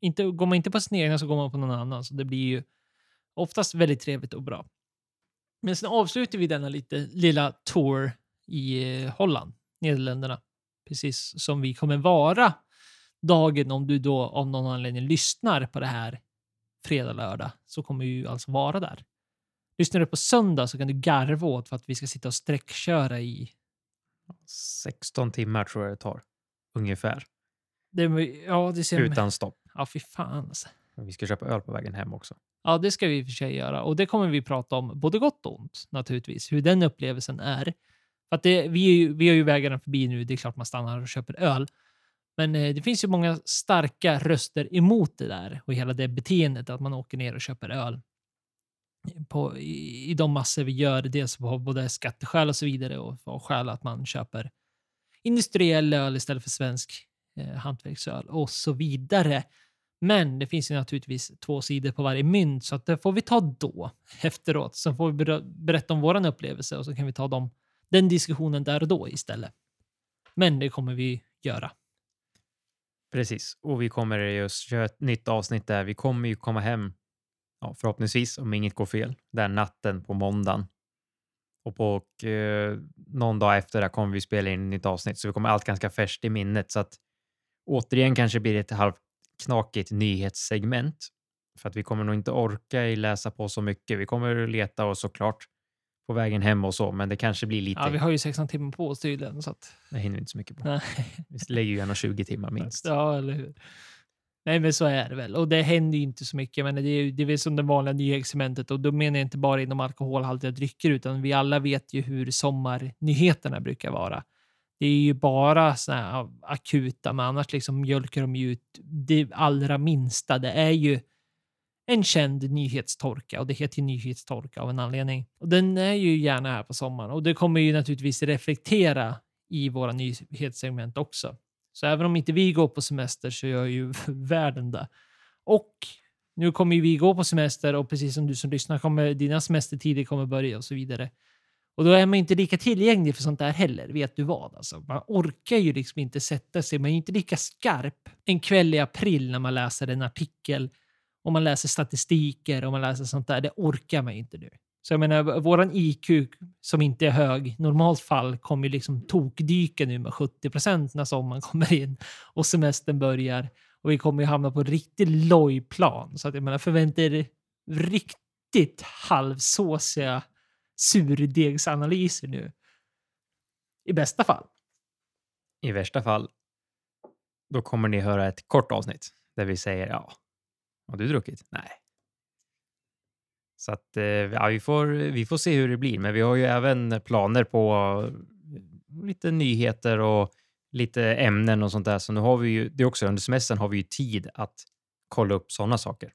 Inte, går man inte på sin egna så går man på någon annan. Så det blir ju oftast väldigt trevligt och bra. Men sen avslutar vi denna lite lilla tour i eh, Holland, Nederländerna. Precis som vi kommer vara dagen om du då av någon anledning lyssnar på det här fredag, lördag, så kommer vi ju alltså vara där. Lyssnar du på söndag så kan du garva åt för att vi ska sitta och sträckköra i... 16 timmar tror jag det tar, ungefär, Det, ja, det ser... utan stopp. Ja, fy fan alltså. Vi ska köpa öl på vägen hem också. Ja, det ska vi i och för sig göra. Och det kommer vi prata om, både gott och ont naturligtvis, hur den upplevelsen är. För att det, vi, är ju, vi har ju vägarna förbi nu, det är klart man stannar och köper öl. Men eh, det finns ju många starka röster emot det där och hela det beteendet att man åker ner och köper öl. På, i, I de massor vi gör, dels på både skatteskäl och så vidare och av skäl att man köper industriell öl istället för svensk eh, hantverksöl och så vidare. Men det finns ju naturligtvis två sidor på varje mynt så att det får vi ta då efteråt. Så får vi ber- berätta om vår upplevelse och så kan vi ta dem, den diskussionen där och då istället. Men det kommer vi göra. Precis, och vi kommer just köra ett nytt avsnitt där. Vi kommer ju komma hem, ja, förhoppningsvis om inget går fel, där natten på måndagen. Och på och, eh, någon dag efter det kommer vi spela in ett nytt avsnitt, så vi kommer allt ganska färskt i minnet. Så att återigen kanske blir det ett halvknakigt nyhetssegment. För att vi kommer nog inte orka läsa på så mycket. Vi kommer leta oss såklart på vägen hem och så, men det kanske blir lite... Ja, vi har ju 16 timmar på oss tydligen. Så att, Det hinner vi inte så mycket på. nej. Vi lägger ju gärna 20 timmar minst. Ja, eller hur? Nej, men så är det väl. Och det händer ju inte så mycket. Men det är, det är väl som det vanliga nyhetssegmentet. Och då menar jag inte bara inom alkoholhaltiga drycker, utan vi alla vet ju hur sommarnyheterna brukar vara. Det är ju bara såna här akuta, men annars liksom mjölkar de ju ut det allra minsta. Det är ju en känd nyhetstorka och det heter ju nyhetstorka av en anledning. Och den är ju gärna här på sommaren och det kommer ju naturligtvis reflektera i våra nyhetssegment också. Så även om inte vi går på semester så gör ju världen det. Och nu kommer ju vi gå på semester och precis som du som lyssnar kommer dina semestertider kommer börja och så vidare. Och då är man inte lika tillgänglig för sånt där heller, vet du vad? Alltså, man orkar ju liksom inte sätta sig, man är inte lika skarp en kväll i april när man läser en artikel och man läser statistiker och man läser sånt där. Det orkar man ju inte nu. Så jag menar, våran IQ som inte är hög, normalt fall kommer ju liksom tokdyka nu med 70 procent när sommaren kommer in och semestern börjar och vi kommer ju hamna på riktigt lojplan. Så att jag menar, förvänta er riktigt halvsåsiga surdegsanalyser nu. I bästa fall. I värsta fall, då kommer ni höra ett kort avsnitt där vi säger ja, har du druckit? Nej. Så att eh, ja, vi, får, vi får se hur det blir, men vi har ju även planer på eh, lite nyheter och lite ämnen och sånt där. Så nu har vi ju, det också under semestern har vi ju tid att kolla upp sådana saker.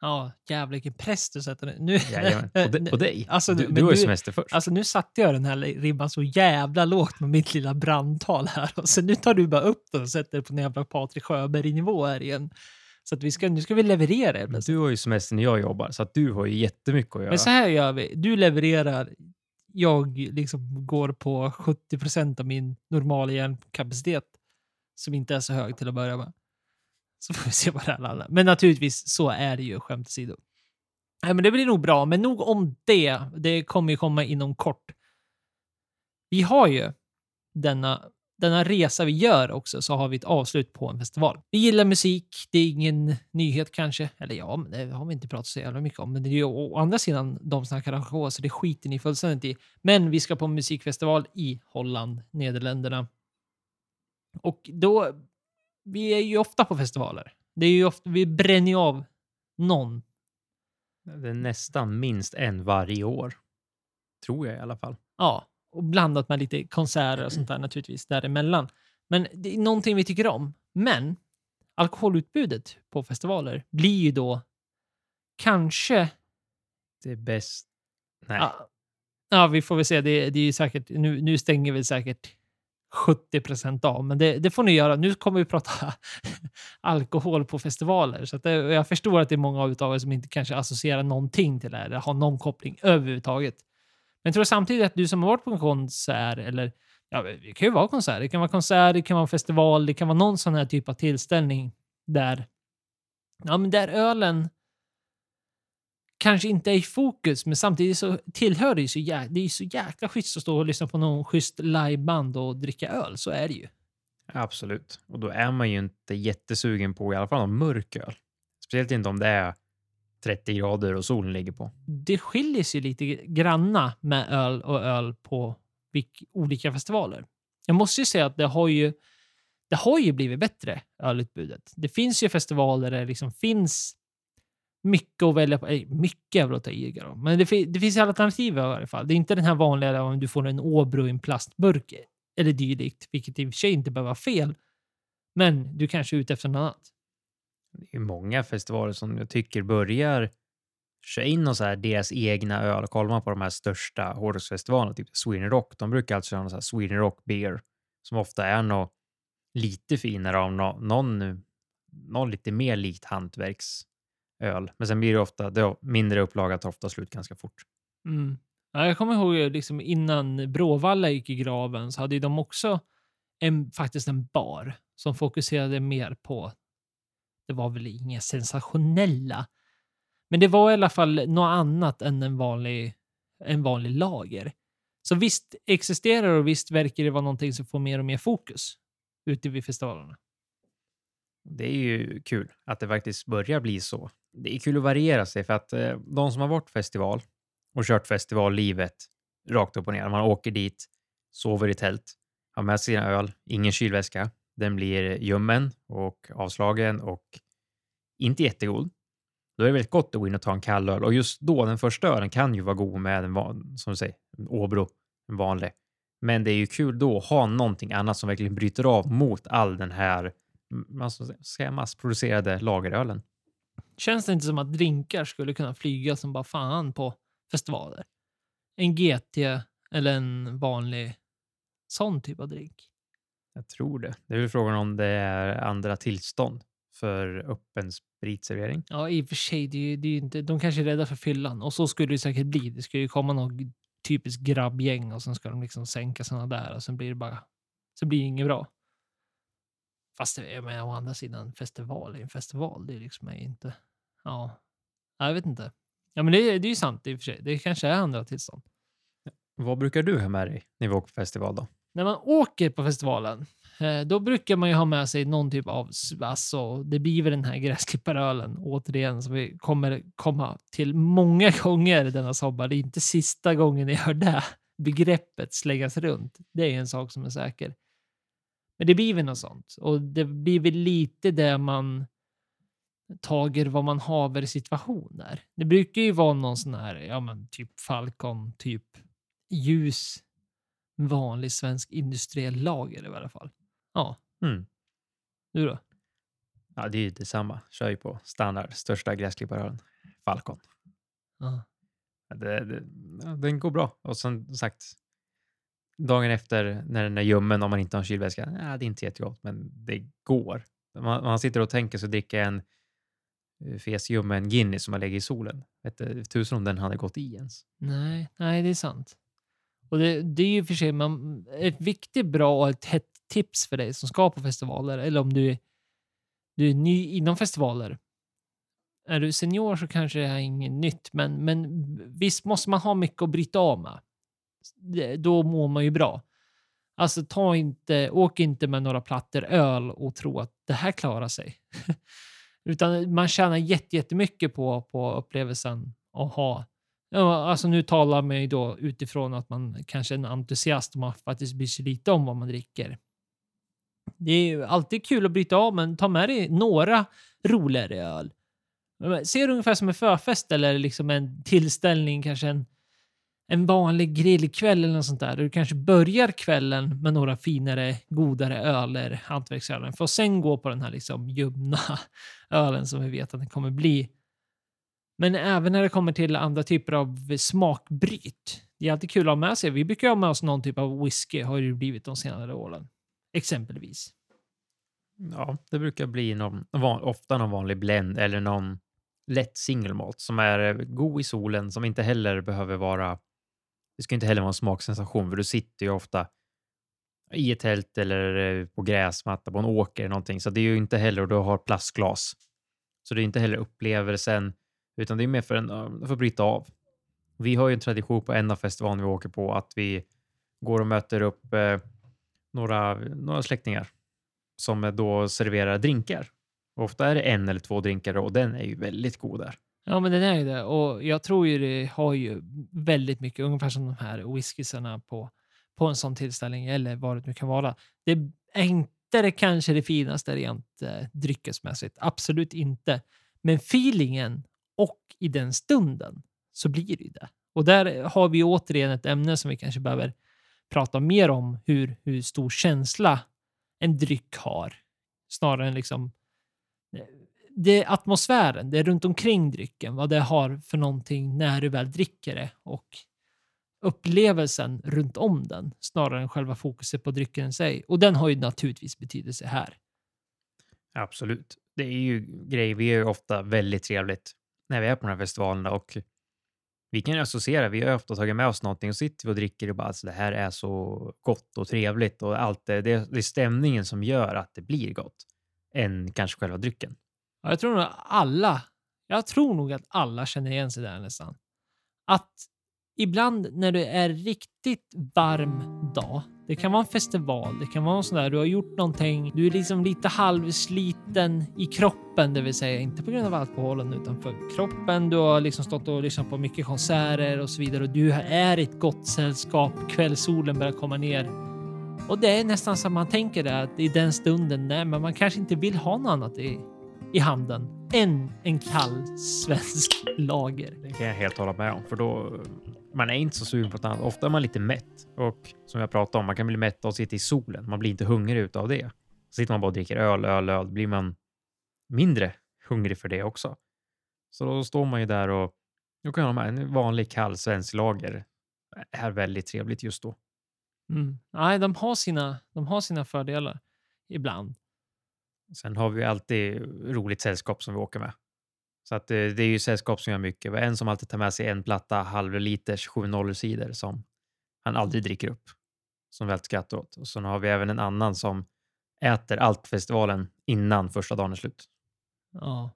Ja, jävlar vilken press du sätter nu. Jajamän. På, de, på dig. Alltså, du du har ju semester först. Alltså nu satte jag den här ribban så jävla lågt med mitt lilla brandtal här. Och så nu tar du bara upp den och sätter på en jävla Patrik Sjöberg-nivå här igen. Så att vi ska, nu ska vi leverera helt plötsligt. du har ju semester när jag jobbar, så att du har ju jättemycket att göra. Men så här gör vi. Du levererar. Jag liksom går på 70 procent av min normala hjärnkapacitet. Som inte är så hög till att börja med. Så får vi se vad det här landar. Men naturligtvis så är det ju, skämt åsido. Nej, men det blir nog bra. Men nog om det. Det kommer ju komma inom kort. Vi har ju denna, denna resa vi gör också, så har vi ett avslut på en festival. Vi gillar musik. Det är ingen nyhet kanske. Eller ja, men det har vi inte pratat så jävla mycket om. Men det är ju å andra sidan de snackar arrangör, så det skiter ni fullständigt i. Men vi ska på musikfestival i Holland, Nederländerna. Och då, vi är ju ofta på festivaler. Det är ju ofta, vi bränner ju av någon. Det är nästan minst en varje år. Tror jag i alla fall. Ja, och blandat med lite konserter och sånt där naturligtvis däremellan. Men det är någonting vi tycker om. Men alkoholutbudet på festivaler blir ju då kanske... Det är bäst... Nej. Ja, ja vi får väl se. Det, det är säkert, nu, nu stänger vi säkert 70 procent av, men det, det får ni göra. Nu kommer vi prata alkohol på festivaler. Så det, jag förstår att det är många av er som inte kanske associerar någonting till det här, eller har någon koppling överhuvudtaget. Men jag tror samtidigt att du som har varit på en konsert, eller ja, det kan ju vara konsert, det kan vara konsert, det kan vara festival, det kan vara någon sån här typ av tillställning där, ja, men där ölen kanske inte är i fokus, men samtidigt så tillhör det ju så, jä- det är ju så jäkla schysst att stå och lyssna på någon schysst liveband och dricka öl. Så är det ju. Absolut. Och då är man ju inte jättesugen på i alla fall någon mörk öl. Speciellt inte om det är 30 grader och solen ligger på. Det skiljer sig lite granna med öl och öl på olika festivaler. Jag måste ju säga att det har ju, det har ju blivit bättre, ölutbudet. Det finns ju festivaler där det liksom finns mycket att välja på. Eller mycket är väl att ta i, men det, det finns alternativ i alla fall. Det är inte den här vanliga där om du får en Åbro i en plastburk eller dylikt, vilket i och för sig inte behöver vara fel. Men du kanske är ute efter något annat. Det är många festivaler som jag tycker börjar köra in och så här deras egna öl. Kollar man på de här största hårdrocksfestivalerna, typ Sweden Rock, de brukar alltså köra så här Sweden Rock Beer som ofta är något lite finare av nå- någon, någon lite mer likt hantverksöl. Men sen blir det ofta det mindre upplaga tar ofta slut ganska fort. Mm. Ja, jag kommer ihåg eh, liksom innan Bråvalla gick i graven så hade de också en, faktiskt en bar som fokuserade mer på, det var väl inga sensationella, men det var i alla fall något annat än en vanlig, en vanlig lager. Så visst existerar och visst verkar det vara någonting som får mer och mer fokus ute vid festivalerna. Det är ju kul att det faktiskt börjar bli så. Det är kul att variera sig för att eh, de som har varit festival och kört festivallivet rakt upp och ner. Man åker dit, sover i tält, har med sig sina öl, ingen kylväska. Den blir ljummen och avslagen och inte jättegod. Då är det väldigt gott att gå in och ta en kall öl och just då, den första ölen kan ju vara god med en, van, som du säger, en Åbro, en vanlig. Men det är ju kul då att ha någonting annat som verkligen bryter av mot all den här mm, säga, massproducerade lagerölen. Känns det inte som att drinkar skulle kunna flyga som bara fan på festivaler? En GT eller en vanlig sån typ av drink. Jag tror det. Det är väl frågan om det är andra tillstånd för öppen spritservering. Ja, i och för sig, det är, ju- det är ju inte, de kanske är rädda för fyllan. Och så skulle det säkert bli. Det skulle ju komma något typiskt grabbgäng och sen ska de liksom sänka såna där och sen blir det bara... Så blir det inget bra. Fast det är med å andra sidan, festival är en festival. Det är liksom är inte... Ja, jag vet inte. Ja, men det, är- det är ju sant i och för sig. Det kanske är andra tillstånd. Vad brukar du ha med dig när vi åker på festival då? När man åker på festivalen, eh, då brukar man ju ha med sig någon typ av, alltså, det blir väl den här gräsklipparölen återigen som vi kommer komma till många gånger denna sommar. Det är inte sista gången jag hör det begreppet slängas runt. Det är en sak som är säker. Men det blir väl något sånt. Och det blir väl lite där man tager vad man haver situationer. Det brukar ju vara någon sån här, ja men typ Falcon, typ ljus vanlig svensk industriell lager i alla fall. Ja, Mm. du då? Ja, det är ju detsamma. Kör ju på standard, största gräsklipparölen. Falcon. Ja. Det, det, den går bra. Och som sagt, dagen efter när den är ljummen, om man inte har en kylväska, ja, det är inte jättegott, men det går. Man, man sitter och tänker att dricka en eh, fesljummen Guinness som har legat i solen. Vet du, tusen om den hade gått i ens. Nej, nej, det är sant. Och det, det är ju för sig man, ett viktigt, bra och ett hett tips för dig som ska på festivaler, eller om du, är- du är ny inom festivaler. Är du senior så kanske det här är inget nytt, men, men visst måste man ha mycket att bryta av med. Då mår man ju bra. Alltså ta inte, åk inte med några plattor öl och tro att det här klarar sig. Utan man tjänar jättemycket på, på upplevelsen att ha Ja, alltså nu talar man ju då utifrån att man kanske är en entusiast och man faktiskt bryr sig lite om vad man dricker. Det är ju alltid kul att bryta av, men ta med dig några roligare öl. Ser du ungefär som en förfest eller liksom en tillställning, kanske en, en vanlig grillkväll eller något sånt där. där Du kanske börjar kvällen med några finare, godare öler, hantverksölen, för att sen gå på den här liksom ljumna ölen som vi vet att den kommer bli. Men även när det kommer till andra typer av smakbryt. Det är alltid kul att ha med sig. Vi brukar ha med oss någon typ av whisky, har det ju blivit de senare åren. Exempelvis. Ja, det brukar bli någon, ofta någon vanlig blend eller någon lätt singelmalt som är eh, god i solen, som inte heller behöver vara... Det ska inte heller vara en smaksensation, för du sitter ju ofta i ett tält eller eh, på gräsmatta på en åker eller någonting, så det är ju inte heller, och du har plastglas. Så det är inte heller upplevelsen, utan det är mer för, en, eh, för att bryta av. Vi har ju en tradition på en av festivalerna vi åker på att vi går och möter upp eh, några, några släktingar som då serverar drinkar. Och ofta är det en eller två drinkar och den är ju väldigt god där. Ja, men den är ju det. Och jag tror ju det har ju väldigt mycket, ungefär som de här whiskysarna på, på en sån tillställning eller vad det nu kan vara. Det är inte det kanske det finaste rent eh, dryckesmässigt. Absolut inte. Men feelingen och i den stunden så blir det ju det. Och där har vi återigen ett ämne som vi kanske behöver prata mer om hur, hur stor känsla en dryck har. Snarare än liksom det är atmosfären, det är runt omkring drycken, vad det har för någonting när du väl dricker det och upplevelsen runt om den snarare än själva fokuset på drycken i sig. Och den har ju naturligtvis betydelse här. Absolut. Det är ju grejer. Vi är ju ofta väldigt trevligt när vi är på de här festivalerna och vi kan ju associera. Vi har ofta tagit med oss någonting och sitter vi och dricker och bara alltså, det här är så gott och trevligt och allt det. Det, det är stämningen som gör att det blir gott än kanske själva drycken. Ja, jag tror nog alla, jag tror nog att alla känner igen sig där nästan. Att ibland när det är riktigt varm dag, det kan vara en festival, det kan vara en sån där, du har gjort någonting, du är liksom lite halvsliten i kroppen, det vill säga inte på grund av alkoholen utan för kroppen. Du har liksom stått och lyssnat på mycket konserter och så vidare och du är i ett gott sällskap. Kvällssolen börjar komma ner och det är nästan som man tänker det att i den stunden, nej, men man kanske inte vill ha något annat i, i handen än en kall svensk lager. Det kan jag helt hålla med om, för då man är inte så sugen på något annat. Ofta är man lite mätt och som jag pratade om, man kan bli mätt av att sitta i solen. Man blir inte hungrig utav det. Så sitter man bara och dricker öl, öl, öl, blir man mindre hungrig för det också. Så då står man ju där och då kan jag ha en vanlig kall svensk lager. är väldigt trevligt just då. Mm. Nej, de har, sina, de har sina fördelar ibland. Sen har vi alltid roligt sällskap som vi åker med. Så att det, det är ju sällskap som gör mycket. Vi har en som alltid tar med sig en platta halvliters 7 sidor som han aldrig dricker upp. Som vi alltid skrattar åt. Och sen har vi även en annan som äter allt på festivalen innan första dagen är slut. Ja.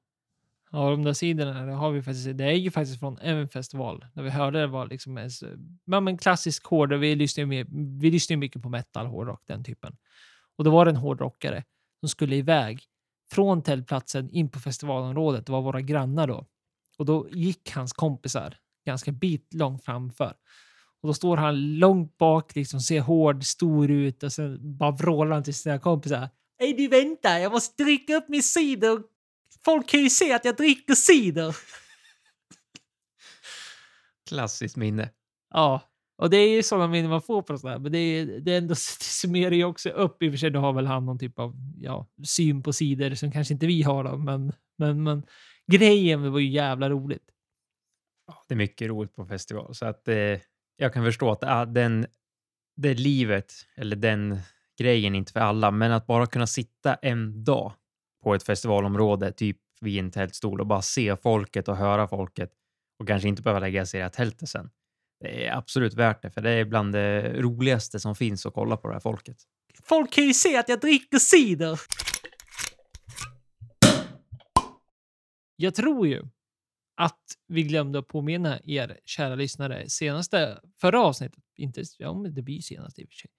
Ja, de där sidorna det har vi faktiskt. Det är ju faktiskt från en festival där vi hörde det var liksom en ja, men klassisk hård. Vi lyssnar ju vi lyssnar ju mycket på metal, hårdrock, den typen. Och då var det en hårdrockare som skulle iväg från tältplatsen in på festivalområdet. Det var våra grannar då. Och då gick hans kompisar ganska bit långt framför. Och då står han långt bak, liksom ser hård, stor ut och sen bara vrålar han till sina kompisar. Ej du vänta, jag måste dricka upp min cider. Folk kan ju se att jag dricker cider. Klassiskt minne. Ja, och det är ju sådana minnen man får på sådana här, men det, är, det, är ändå, det summerar ju också upp. I och för sig, då har väl han någon typ av ja, syn på sidor som kanske inte vi har då, men, men, men grejen var ju jävla roligt. Det är mycket roligt på festival, så att eh, jag kan förstå att ah, den, det livet, eller den grejen, inte för alla, men att bara kunna sitta en dag på ett festivalområde, typ vid en tältstol och bara se folket och höra folket och kanske inte behöva lägga sig i det här tältet sen. Det är absolut värt det, för det är bland det roligaste som finns att kolla på det här folket. Folk kan ju se att jag dricker cider! Jag tror ju att vi glömde att påminna er kära lyssnare senaste, förra avsnittet, inte, ja men det blir senast i och för sig,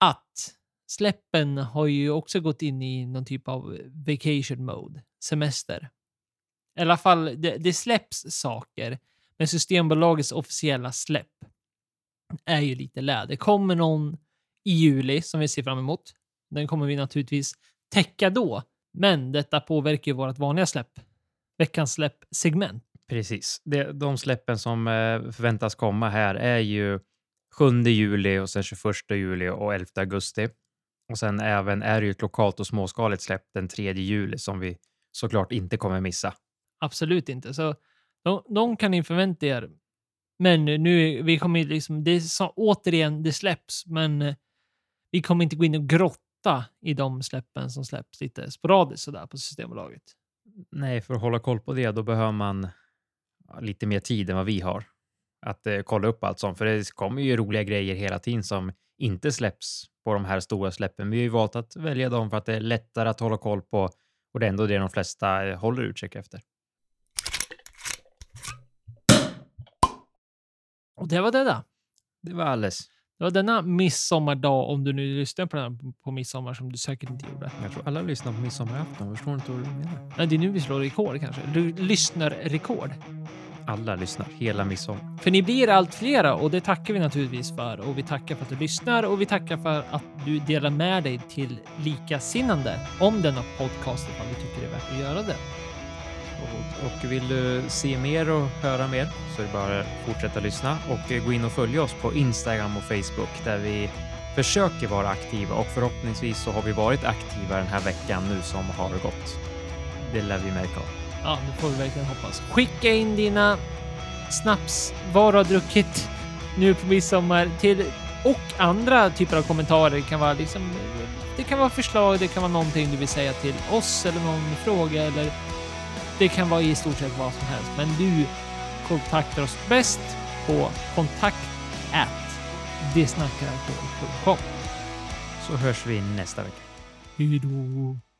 att släppen har ju också gått in i någon typ av vacation mode, semester. I alla fall, det, det släpps saker, men Systembolagets officiella släpp är ju lite lä. Det kommer någon i juli som vi ser fram emot. Den kommer vi naturligtvis täcka då, men detta påverkar ju vårt vanliga släpp. Veckans släpp-segment. Precis. Det, de släppen som eh, förväntas komma här är ju 7 juli och sen 21 juli och 11 augusti. Och sen även är det ju ett lokalt och småskaligt släpp den 3 juli som vi såklart inte kommer missa. Absolut inte. Så de, de kan ni förvänta er. Men nu, vi kommer liksom, det är så, återigen, det släpps, men eh, vi kommer inte gå in och grotta i de släppen som släpps lite sporadiskt sådär på Systembolaget. Nej, för att hålla koll på det, då behöver man lite mer tid än vad vi har att eh, kolla upp allt sånt. För det kommer ju roliga grejer hela tiden som inte släpps på de här stora släppen. Vi har ju valt att välja dem för att det är lättare att hålla koll på och det är ändå det de flesta eh, håller utkik efter. Och det var det där. Det var alldeles. Det var denna midsommardag, om du nu lyssnar på den på midsommar som du säkert inte gjorde. Jag tror alla lyssnar på midsommarafton. Jag förstår inte vad du menar. Nej, det är nu vi slår rekord kanske. Du lyssnar rekord. Alla lyssnar hela midsommar. För ni blir allt flera och det tackar vi naturligtvis för. Och vi tackar för att du lyssnar och vi tackar för att du delar med dig till likasinnande om denna podcast ifall du tycker det är värt att göra det. Och vill du se mer och höra mer så är det bara att fortsätta lyssna och eh, gå in och följa oss på Instagram och Facebook där vi försöker vara aktiva och förhoppningsvis så har vi varit aktiva den här veckan nu som har gått. Det lär vi märka av. Ja, det får vi verkligen hoppas. Skicka in dina snaps, vad du har druckit nu på midsommar till och andra typer av kommentarer. Det kan vara liksom, det kan vara förslag, det kan vara någonting du vill säga till oss eller någon fråga eller det kan vara i stort sett vad som helst. Men du kontaktar oss bäst på kontakt Så hörs vi nästa vecka. Hej då.